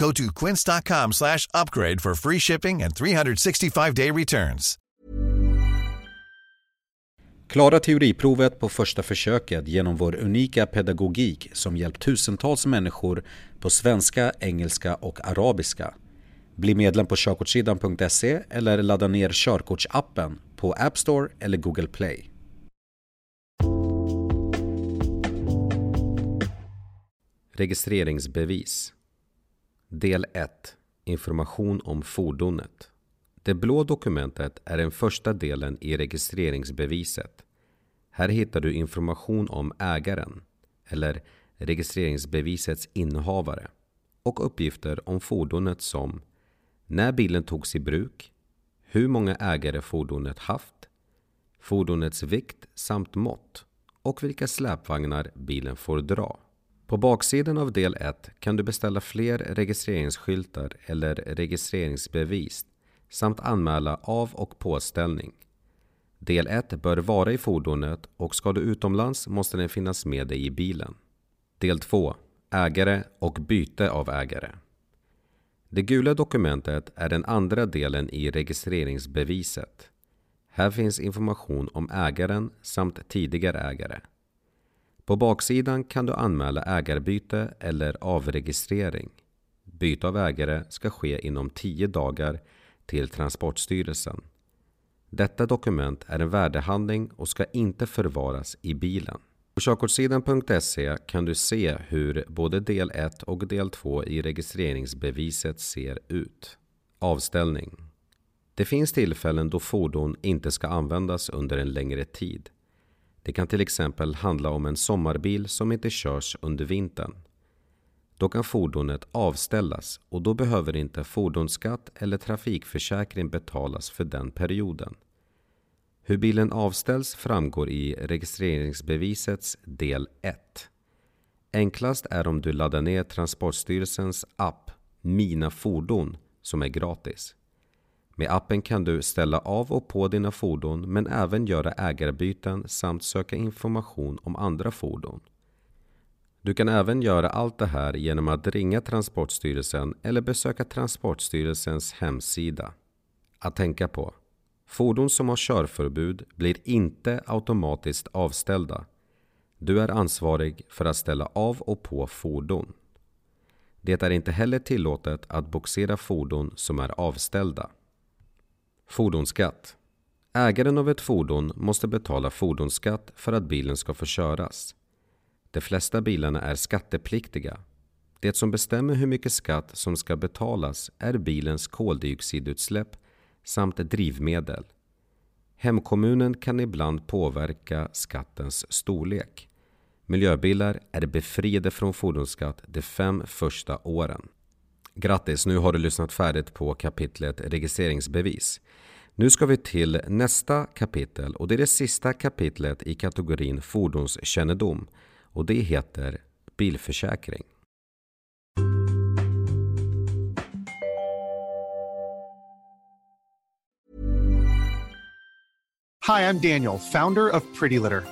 Go to quince.com slash upgrade for free shipping and 365-day returns. Klara teoriprovet på första försöket genom vår unika pedagogik som hjälpt tusentals människor på svenska, engelska och arabiska. Bli medlem på körkortssidan.se eller ladda ner körkortsappen på App Store eller Google Play. Registreringsbevis Del 1 Information om fordonet Det blå dokumentet är den första delen i registreringsbeviset. Här hittar du information om ägaren, eller registreringsbevisets innehavare, och uppgifter om fordonet som när bilen togs i bruk, hur många ägare fordonet haft, fordonets vikt samt mått och vilka släpvagnar bilen får dra. På baksidan av del 1 kan du beställa fler registreringsskyltar eller registreringsbevis samt anmäla av och påställning. Del 1 bör vara i fordonet och ska du utomlands måste den finnas med dig i bilen. Del 2 Ägare och byte av ägare. Det gula dokumentet är den andra delen i registreringsbeviset. Här finns information om ägaren samt tidigare ägare. På baksidan kan du anmäla ägarbyte eller avregistrering. Byte av ägare ska ske inom 10 dagar till Transportstyrelsen. Detta dokument är en värdehandling och ska inte förvaras i bilen. På körkortssidan.se kan du se hur både del 1 och del 2 i registreringsbeviset ser ut. Avställning. Det finns tillfällen då fordon inte ska användas under en längre tid. Det kan till exempel handla om en sommarbil som inte körs under vintern. Då kan fordonet avställas och då behöver inte fordonsskatt eller trafikförsäkring betalas för den perioden. Hur bilen avställs framgår i registreringsbevisets del 1. Enklast är om du laddar ner Transportstyrelsens app Mina fordon som är gratis. Med appen kan du ställa av och på dina fordon men även göra ägarbyten samt söka information om andra fordon. Du kan även göra allt det här genom att ringa Transportstyrelsen eller besöka Transportstyrelsens hemsida. Att tänka på. Fordon som har körförbud blir inte automatiskt avställda. Du är ansvarig för att ställa av och på fordon. Det är inte heller tillåtet att boxera fordon som är avställda. Fordonsskatt. Ägaren av ett fordon måste betala fordonsskatt för att bilen ska få köras. De flesta bilarna är skattepliktiga. Det som bestämmer hur mycket skatt som ska betalas är bilens koldioxidutsläpp samt drivmedel. Hemkommunen kan ibland påverka skattens storlek. Miljöbilar är befriade från fordonsskatt de fem första åren. Grattis, nu har du lyssnat färdigt på kapitlet registreringsbevis. Nu ska vi till nästa kapitel och det är det sista kapitlet i kategorin fordonskännedom och det heter bilförsäkring. Hi, I'm Daniel, founder of Pretty Litter.